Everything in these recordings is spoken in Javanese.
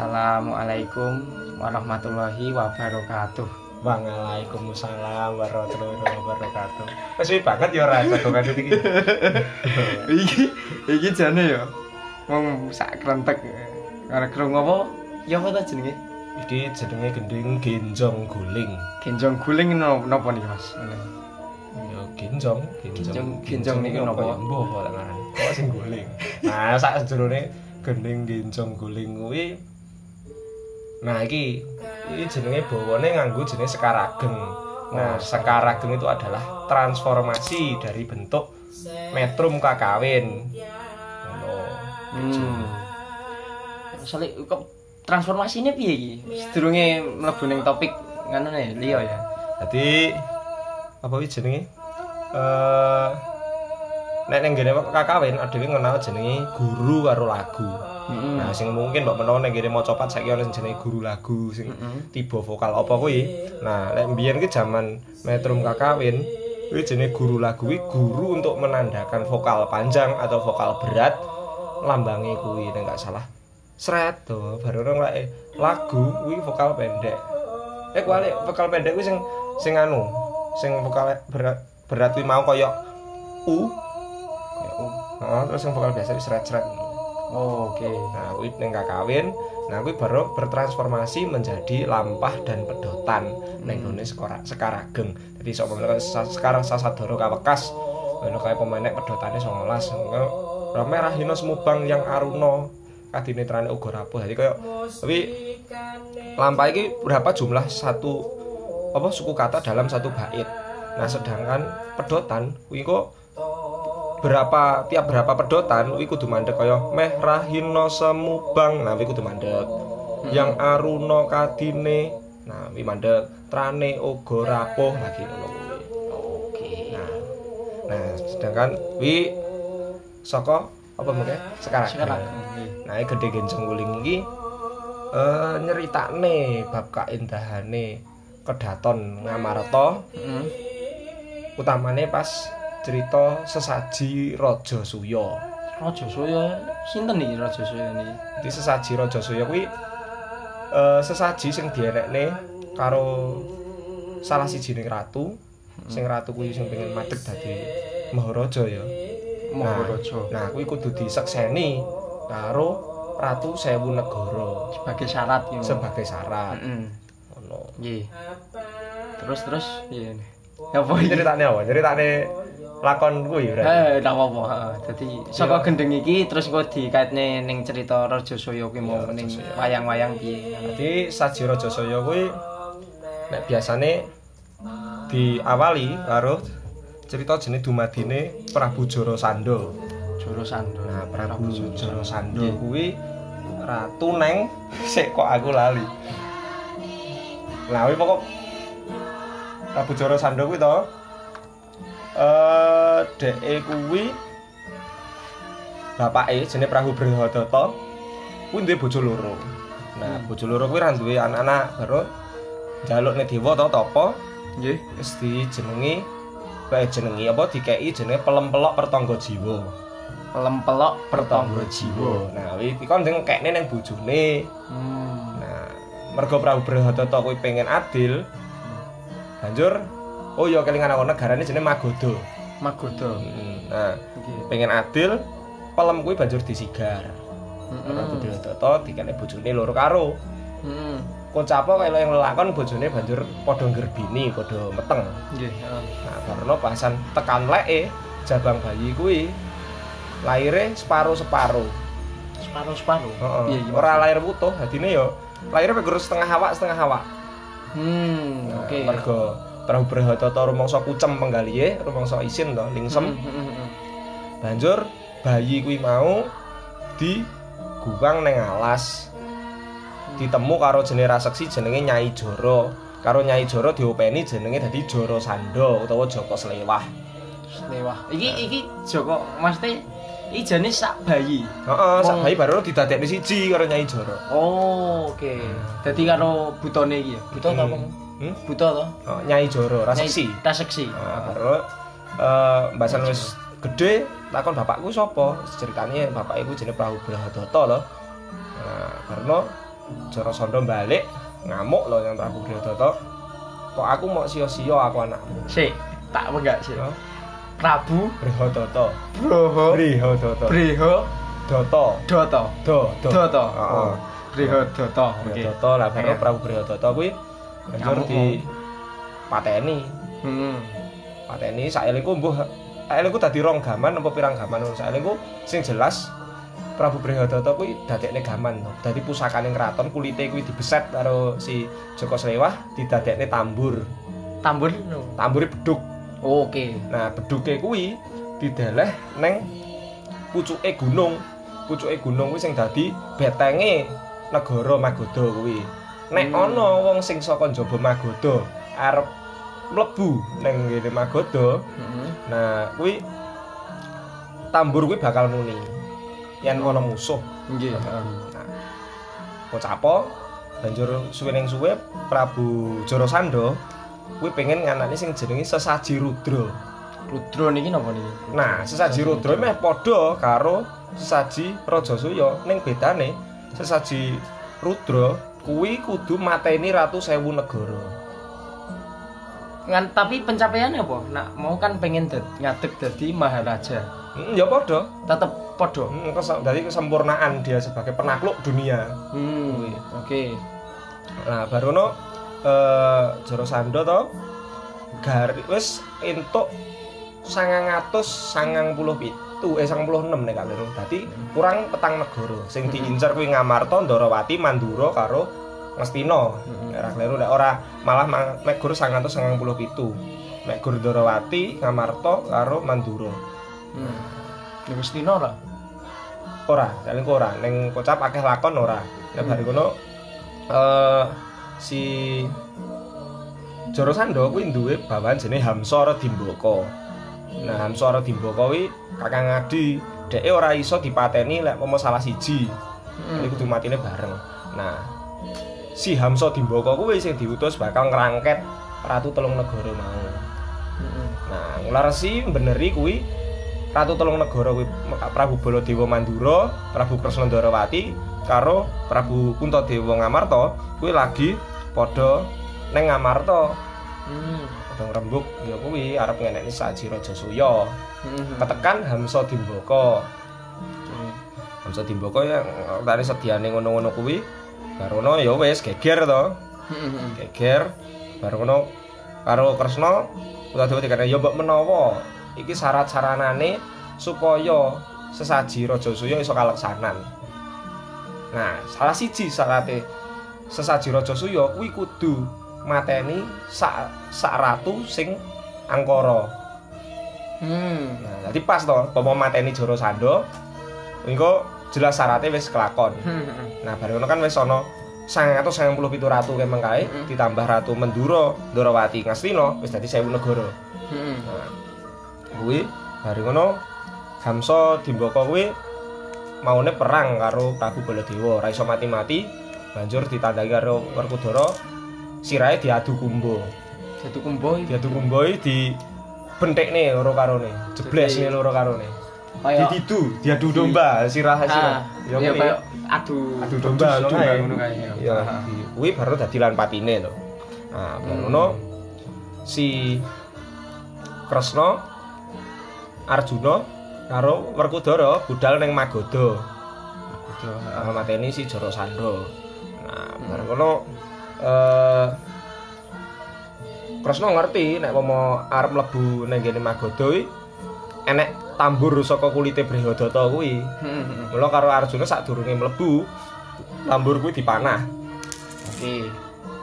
Assalamualaikum warahmatullahi wabarakatuh. Waalaikumsalam warahmatullahi wabarakatuh. Wes banget ya ora jagongan iki. iki iki jane ya. Wong sak krentek ora krungu apa? Ya apa ta jenenge? Iki jenenge gending genjong guling. Genjong guling napa nih Mas? Ya genjong, Genjong- genjong niki apa napa? ngaran. Kok sing guling. Nah, sak jerone gending genjong guling kuwi Nah, iki iki jenenge bawane nganggo jenenge sekarageng. Nah, sekarageng itu adalah transformasi dari bentuk metrum kakawin. Ngono. Hmm. Soale kok transformasinya piye iki? Sedurunge mlebu ning topik ngono ya, liya ya. Dadi apa iki jenenge? Eh nek ning ngene kakawin dhewe ngenal jenenge guru karo lagu. Heeh. Nah, sing mungkin mbok menawa ning ngene maca pat saiki ana sing jenenge guru lagu sing Heeh. tiba vokal apa kuwi. Nah, nek mbiyen ki jaman metrum kakawin kuwi jenenge guru lagu kuwi guru untuk menandakan vokal panjang atau vokal berat lambange kuwi nek gak salah. Sret to, baru orang lek lagu kuwi vokal pendek. Eh kuwi vokal pendek kuwi sing sing anu, sing vokal berat berat kuwi mau kaya u. U. Heeh, terus yang vokal biasa sret-sret. Oh, oke. Nah, kuwi ning kakawin, nah kuwi baru bertransformasi menjadi lampah dan pedotan ning gone sekora sekarageng. Jadi sok pemain sekarang sasadoro kawekas. Ono kaya pemain pedotane 19. Ngono merah hino semubang yang aruno kadine trane uga rapuh. Jadi kaya tapi lampah iki berapa jumlah satu apa suku kata dalam satu bait. Nah, sedangkan pedotan kuwi kok berapa tiap berapa pedotan kuwi kudu mandek kaya meh rahino semubang nah kuwi kudu mandek. Yang aruno kadine. Nah kuwi mandek. Trane uga rapuh lagi ngono Oke. nah nah sedangkan kuwi saka apa mengke sekarang. Sekarang. nah iki gede genjong guling iki eh nyeritakne bab kaindahane kedaton ngamarta Heeh. utamane pas cerita sesaji Raja Suya. Raja Soya sinten iki Raja Soya niki? Jadi sesaji Raja Suya kuwi eh sesaji sing dierekne karo salah sijining ratu. Sing ratu kuwi sing pengen madheg dadi Maharaja ya. Maharaja. Nah, kuwi kudu disekseni karo Ratu Sewu Negara Sebagai syarat yo. sebagai syarat. Heeh. Ngono. Nggih. Terus terus piye? Ya apa iki? Ceritane apa? Ceritane lakon kuwi berarti. Eh, ndak apa-apa. heeh. Dadi saka gendeng iki terus kok dikaitne ning cerita Raja Soya kuwi mau ning wayang-wayang piye. Jadi Saji Raja Saya kuwi nek biasane diawali karo cerita jenenge dumadine Prabu Jarasandha. Joro Sando. Nah, Prabu Jarasandha kuwi ratu neng sik kok aku lali. Kuwi pokok Prabu Jarasandha kuwi to eh dheke kuwi bapake jenenge Prabu Brahadata kuwi duwe bojo loro. Nah, bojo loro kuwi ra duwe anak-anak baru njaluk nek dewa to tapa Nggih. wis dijenengi bae jenengi apa dikeki jenenge pelem-pelok pertangga jiwa. Pelempelok pertangga jiwa. Nah, kuwi iki kon sing kekne ning bojone. Hmm. Nah, mergo Prabu Brahadata kuwi pengen adil. Banjur oh ya kelingan aku negarane jenenge Magoda. Magoda. Nah, Nggih. pengen adil, pelem kuwi banjur disigar. Heeh. Brahadata dikene bojone loro karo. Heeh. Kocapa kaya yang lakon bojone banjur padha ngerbini, padha meteng. Nggih, heeh. Nah, karena pasan tekan leke jabang bayi kuwi laire separo-separo. Separuh-separuh. Heeh. Piye iki? Ora lahir utuh, dadine ya laire pegur setengah awak, setengah awak. Hmm, oke. Mergo Prabu Brahadata rumangsa kucem penggalihe, rumangsa isin to, lingsem. Hmm, hmm, hmm. Banjur bayi kuwi mau diguwang ning alas. Ditemu karo jenenge raseksi jenenge Nyai Joro. Karo Nyai Joro diopeni jenenge dadi Joro Sando utawa Joko Slewah. Lewah. Iki iki Joko mesti iki jane sak bayi. Heeh, sak Wong- bayi baru didadekne siji karo Nyai Joro. Oh, oke. Dadi karo butone iki ya. Buta ta apa? Hmm? Buta to? Oh, Nyai Joro raseksi. Ta seksi. Nah, baru eh mbasan wis gede takon bapakku sapa? Ceritane bapak iku jenenge Prabu Brahadata lho. Nah, karena Jarasandha balik ngamuk loh yang Prabu Brihadata. Kok aku mau sia-sia aku anakmu. Sik, tak enggak sih. Ya. Prabu Brihadata. Broho Brihadata. Breho Data. Dota. Do, do. Dota. Heeh. Oh. Breho Dota. Oke. Brihadata lah Iya. Prabu Brihadata kuwi banjur di pateni. Hmm. Pateni saelingku mbuh saelingku dadi rong gaman apa pirang gaman saelingku sing jelas Prabu Brihadata kuwi dadekne gaman to. Dadi pusakane kraton kulite kuwi dibeset karo si Joko Slewah didadekne tambur. Tambur. Tambure beduk. Oke. Nah, beduke kuwi dideleh neng pucuke gunung. Pucuke gunung kuwi sing dadi betenge negara Magoda kuwi. Nek ana wong sing saka njaba Magoda arep mlebu ning ngene Magoda, Heeh. nah kuwi tambur kuwi bakal muni. Yen ana musuh, Nggih, heeh. Pocapo banjur suwe ning suwe Prabu Jarasandha kuwi pengen nganakne sing jenenge sesaji rudra. Rudra niki napa niki? Nah, sesaji Rudra meh padha karo sesaji Rajasuya ning bedane sesaji Rudra kuwi kudu mateni ratu sewu negara. Ngan tapi pencapaiannya apa? Nak mau kan pengen dad, ngadeg dadi maharaja. Hmm, ya padha. Tetep padha. Hmm, kes- dari kesempurnaan dia sebagai penakluk dunia. Hmm. Oke. Nah, baru no eh Jarasandha to gari wis entuk 990 pitu eh 96 nek gak keliru. Dadi kurang petang negara. Sing diincar kuwi Ngamarta, Ndarawati, Mandura karo Ngastina. Hmm. Nek ora nek ora malah ma- mek gur 997. Mek gur Ndarawati, Ngamarta karo Mandura. Hmm. Gustina lah. Ora, dalem ora. Ning kocap akeh lakon ora. Nek bari ngono eh si Jarasandha kuwi duwe bawahan jenenge Hamsara Dimbaka. Nah, Hamsara Dimbaka kuwi Kakang Adi, dheke ora iso dipateni lek momo salah siji. Hmm. Kudu matine bareng. Nah, si Hamsa Dimbaka kuwi sing diutus bakal ngrangket Ratu Telung Negara mau. Hmm. Nah, Ngular Resi beneri kuwi Ratu Telung Negara kuwi Prabu Baladewa Mandura, Prabu Kresna Ndarawati karo Prabu Kuntadewa Ngamarta kuwi lagi padha neng Ngamarta. Hmm. Padha ngrembug ya kuwi arep ngenekne Saji Rajasuya. Hmm. Ketekan Hamsa Dimbaka. Hmm. Hamsa Dimbaka ya tadi sediane ngono-ngono kuwi barono ya wis geger to. Hmm. geger baru ngono karo Kresna Kuntadewa dikane ya mbok menawa iki syarat-saranane supaya sesaji Rajasuya iso kaleksanan. Nah, salah siji syarate sesaji Rajasuya kuwi kudu mateni sak sak ratu sing angkara. Hmm. Nah, dadi pas to, pomo mateni Jarasandha engko jelas syaratnya wis kelakon. Hmm. Nah, bareng ngono kan wis ana 997 ratu kemeng kae Mm-mm. ditambah ratu Mandura, Ndarawati, Ngastina wis dadi 1000 negara. Hmm. Nah, kuwi bareng ngono Hamsa Dimbaka kuwi maune perang karo Prabu Baladewa, ora iso mati-mati, banjur ditandai karo Werkudara sirahe diadu kumba. Jatuh kumbo. Diadu kumba iki di bentekne loro karone, jeblesne loro karone. Kayak Ditidu, diadu domba, sirah sirah. Ah, ya kayak adu adu domba ngono kae. ngono kae. Ya, di- kuwi baru dadi lan patine to. Nah, Hmm. ngono si Kresna Arjuna karo Werkudara budal ning Magoda. Gitu. Nah, mateni si Jarasandha. Nah, baru ngono eh Kresna ngerti nek mau arep mlebu ning kene Magoda kuwi enek tambur saka kulite Brihadata kuwi. Hmm, hmm. Mula karo Arjuna sadurunge mlebu tambur kuwi dipanah. Oke.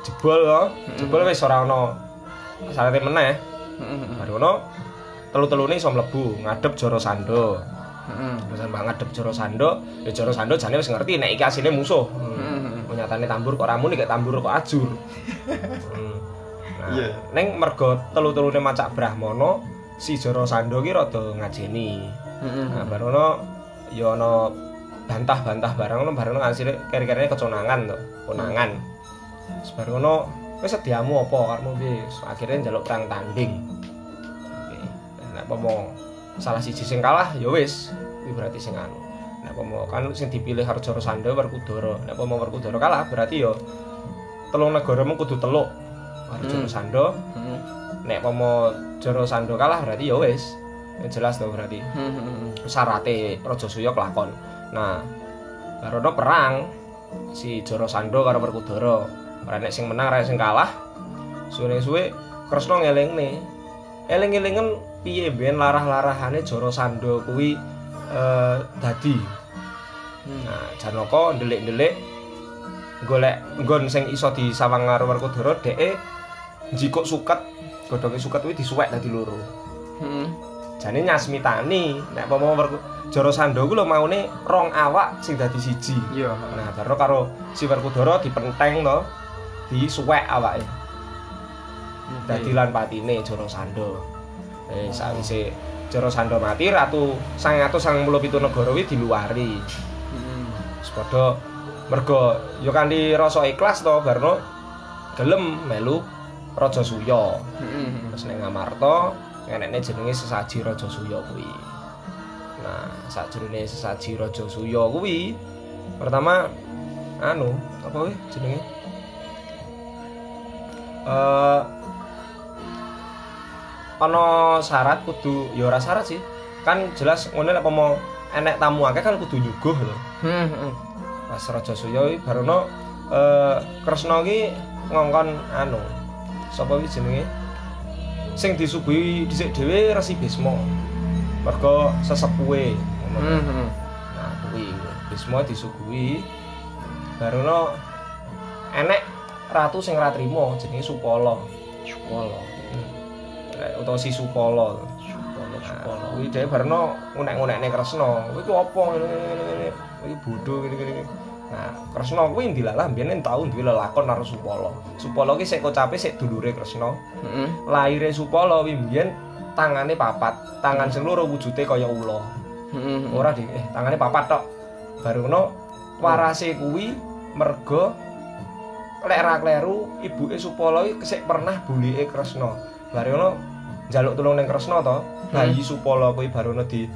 Jebol to, jebol wis ora ana sarate meneh. Hmm, hmm. Ngono telu-telune iso mlebu ngadep Jarasandha. Hmm. Terus mbak ngadep Jarasandha, ya Jarasandha jane wis ngerti nek iki asline musuh. Hmm, Hmm. hmm. Nyatane tambur kok ramune kayak tambur kok ajur. Hmm. Nah, Iya. ning mergo telu-telune macak Brahmana, si Jarasandha ki rada ngajeni. Hmm, Nah, hmm. baru ono ya ono bantah-bantah barang ono barang ono asile kere-kerene keconangan to, konangan. Terus baru ono wis sediamu apa karmu piye? Akhirnya njaluk perang tanding. Oke. Nek apa mau salah siji sing kalah ya wis, kuwi berarti sing anu. nek pomo kan sing dipilih karo Joro Sando Werkudara nek pomo Werkudara kalah berarti yo telung negara mung kudu teluk karo Hmm. Joro Sando Heeh. nek pomo Joro Sando kalah berarti ya wis Ya jelas tuh berarti Heeh. syarate Raja Suya kelakon nah barono perang si Joro Sando karo Werkudara ora nek sing menang ora sing kalah suwe-suwe Kresna ngelingne eling-elingen piye ben larah-larahane Joro Sando kuwi eh, dadi Hmm. nah Janaka ndelik-ndelik golek nggon sing iso disawang karo Werkudara dheke njikuk suket godhoge suket kuwi disuwek dadi loro Heeh. jane nyasmitani nek apa Werku Joro Sando ku lho maune rong awak sing dadi siji Iya. nah baru karo si Werkudara dipenteng to disuwek awake dadi lan patine Joro Sando eh sawise Joro Sando mati ratu 997 negara kuwi diluari Heeh. Wis padha mergo ya kanthi rasa ikhlas to barno? Gelem melu Raja Suya. Heeh. terus ning Ngamarta ngenekne jenenge sesaji Raja Suya kuwi. Nah sakjroning sesaji Raja Suya kuwi pertama anu apa kuwi jenenge? Eh ana syarat kudu ya ora syarat sih kan jelas ngene lek pomo enek tamu akeh kan kudu nyuguh lho Heeh. Pas Raja Suya iki barono eh Kresna iki ngongkon anu. Sapa iki jenenge? Sing disuguhi dhisik dhewe Resi Bisma. Mergo sesepuhe ngono. Heeh. Nah, kuwi Bisma disuguhi barono enek ratu sing ra trima jenenge Supala. Sekolah. Utawa si Supala. Sekolah. Nah, kuwi dhewe barono unek-unekne Kresna. Kuwi ku apa ngene ngene ngene. Kuwi bodho ngene ngene. Nah, Kresna kuwi ndilalah biyen tau duwe lelakon karo Supala. Supala ki sik kocape sik dulure Kresna. Heeh. Laire Supala kuwi biyen tangane papat, tangan sing loro wujude kaya ula. Heeh. Ora di eh tangane papat tok. Baru ngono warase kuwi merga lek ra kleru ibuke Supala iki sik pernah bulike Kresna. Baru ngono njaluk tulung ning Kresna to. Bayi Supala kuwi baru ngono di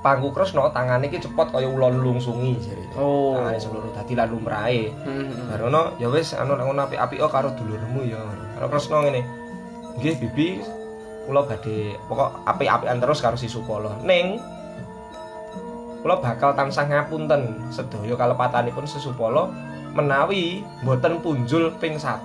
pangku Kresna tangane iki cepot kaya ula lungsungi jarine. Oh. Tangane seluruh dadi lan lumrahe. Heeh. Baru ngono ya wis anu nek ngono apik-apik karo dulurmu ya. Karo Kresna ngene. Nggih Bibi kula badhe pokok apik-apikan terus karo si Supala. Ning kula bakal tansah ngapunten sedaya kalepatanipun si Supala menawi mboten punjul ping 100.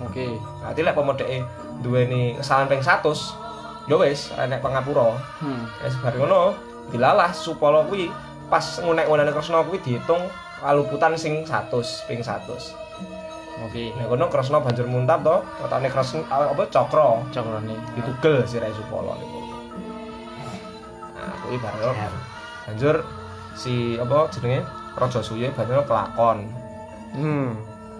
Oke. Nanti lek pemodeke duweni kesalahan ping 100 ya wis ora nek pangapura. Hmm. Wis bar ngono dilalah Supala kuwi pas ngunek-unekne Kresna kuwi diitung kaluputan sing 100 ping 100. Oke. Nek kono Kresna banjur muntap to, wetane Kresna apa cakra Cakrane. ditugel sirahe Supala niku. Nah, kuwi bareng banjur si apa jenenge Raja Suya banjur kelakon. Hmm.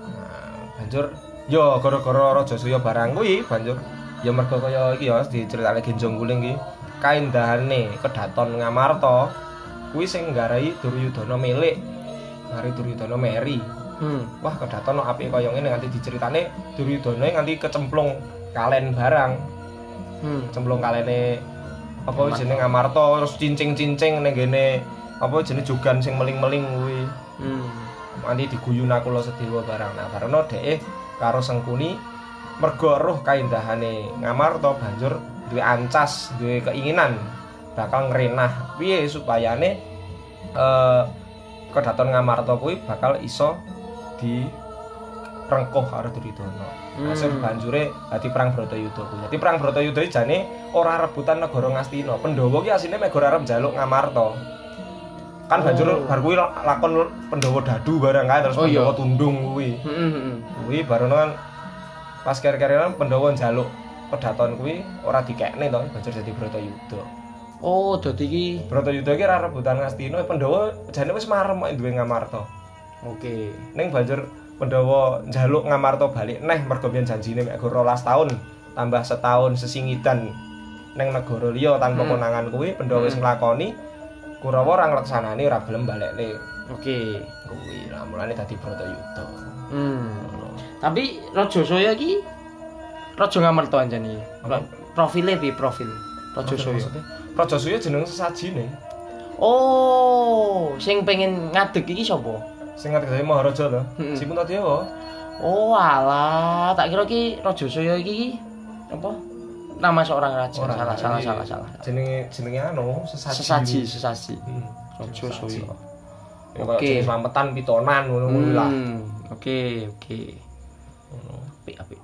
Nah, banjur ya gara-gara Raja Suya barang kuwi banjur ya mergo kaya iki ya diceritakne Genjong Guling iki. Kaindahane kedaton Ngamarta kuwi sing nggarai Duryudana milik ngari Duryudana meri Hmm. wah kedaton no apike kaya ngene nganti diceritane Duryudana nganti kecemplung kalen barang. Hmm. cemplung kalene apa jenenge Ngamarta terus cincing-cincing ning gene apa jenenge jogan sing meling-meling kuwi. Hmm. nanti diguyun aku lo sedewa barang. Nah karena dhek karo Sengkuni mergo roh kaindahane Ngamarta banjur duwe ancas duwe keinginan bakal ngrenah piye supayane eh kedaton Ngamarta kuwi bakal iso di rengkuh karo Duryudana. Hmm. Hasil banjure dadi perang Bratayuda kuwi. Dadi perang Bratayuda jane ora rebutan negara Ngastina. Pandhawa ki asline mek ora arep njaluk Ngamarta. Kan banjur Oh. bar kuwi lakon Pandhawa dadu barang kae terus Oh, iya. Pandhawa tundung kuwi. Heeh. heeh. Kuwi barono kan pas kere-kere kan Pandhawa njaluk kedaton kuwi ora dikekne to, banjur dadi Bratayuda. Oh, dadi iki Bratayuda ki ora rebutan Ngastina, Pandhawa jane wis marem kok duwe Ngamarta. Oke. Ning banjur Pandhawa njaluk Ngamarta balik neh mergo biyen janjine mek 12 tahun tambah setahun sesingidan ning negara liya tanpa Hmm. konangan kuwi Pandhawa wis Hmm. nglakoni Kurawa ora nglaksanani ora gelem balekne Oke. kuwi lah mulane dadi Bratayuda. Hmm. Tapi Raja Soya iki Raja Ngamarta anjane. Profile piye profil Raja Soya? Raja Suya jeneng sesajine. Oh, sing pengen ngadeg iki sapa? Sing ngadeg dadi Maharaja lho. Mm-mm. Si Puntadewa. Oh, alah, tak kira ki Raja Saya iki apa? Nama seorang raja. Ora, salah, salah, iki salah, salah. Jenenge jenenge anu, sesaji. Sesaji, sesaji. Hmm. Raja Sesaji. Saya. Ya Oke. kaya jenis slametan pitonan ngono kuwi lah. Hmm, Oke, oke. Ngono. Apik, apik.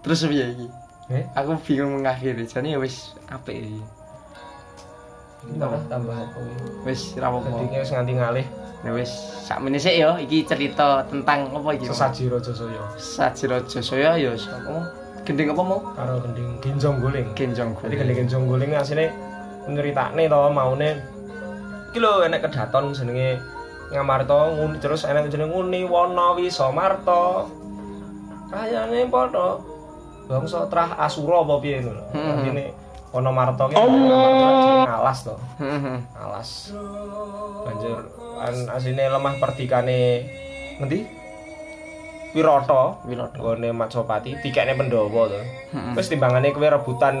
Terus piye iki? Eh, Aku bingung mengakhiri. Jane wis apik iki. tambah tambah? Wis ra apa-apa. Wis nganti ngalih Ya wis sakmene sik ya iki cerita tentang apa iki? sesaji Raja Saya Saji Raja Saya ya sapa? Gending apa mau? karo gending genjong guling. Genjong Jadi gending genjong guling asine nyeritakne to maune iki lho enek kedaton jenenge Ngamarta nguni terus enek jenenge Nguni Wana Wisamarta. Kayane padha bangsa trah Asura apa piye ngono. Hmm. Artine ana Marta ki jenenge alas to. Heeh. alas banjur an asine lemah perdikane ngendi Wirata Wirata. nggone Matsopati dikekne Pandhawa to. Wis timbangane kowe rebutan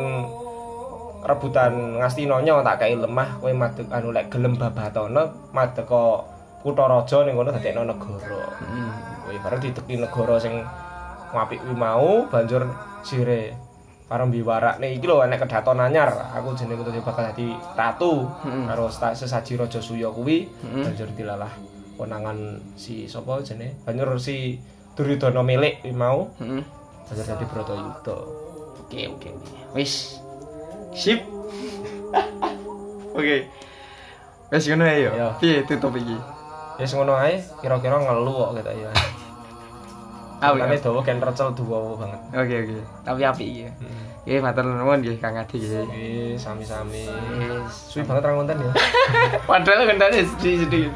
rebutan Ngastinanya tak kei lemah kowe madeg anu lek gelem babatana madeg ka kutha raja ning kono dadekno negara. Heeh. kowe bareng diteki negara sing apik kuwi mau banjur sire parang biwarakne iki lho enek kedaton anyar aku jenenge kudu bakal dadi ratu karo sesaji raja suya kuwi banjur dilalah konangan si sapa jenenge? Banjur si Duryudana milik mau Heeh. banjur dadi Bratayuda Oke, oke. oke. Wis. Sip. Oke. Wis ngono ae Ya. yo. Piye tutup iki? wis ngono ae kira-kira ngelu kok kita ya Ah, Mulane dawa kan recel duwa banget Oke, oke. Tapi apik iki. ya. Nggih, matur nuwun nggih Kang Adi nggih. Wis sami-sami suwi banget ra ngonten ya Padahal kendane sedih-sedih.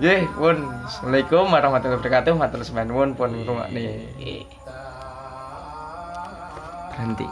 Nggih, pun. Assalamualaikum warahmatullahi wabarakatuh. Matur nuwun pun ngrungokne. Berhenti.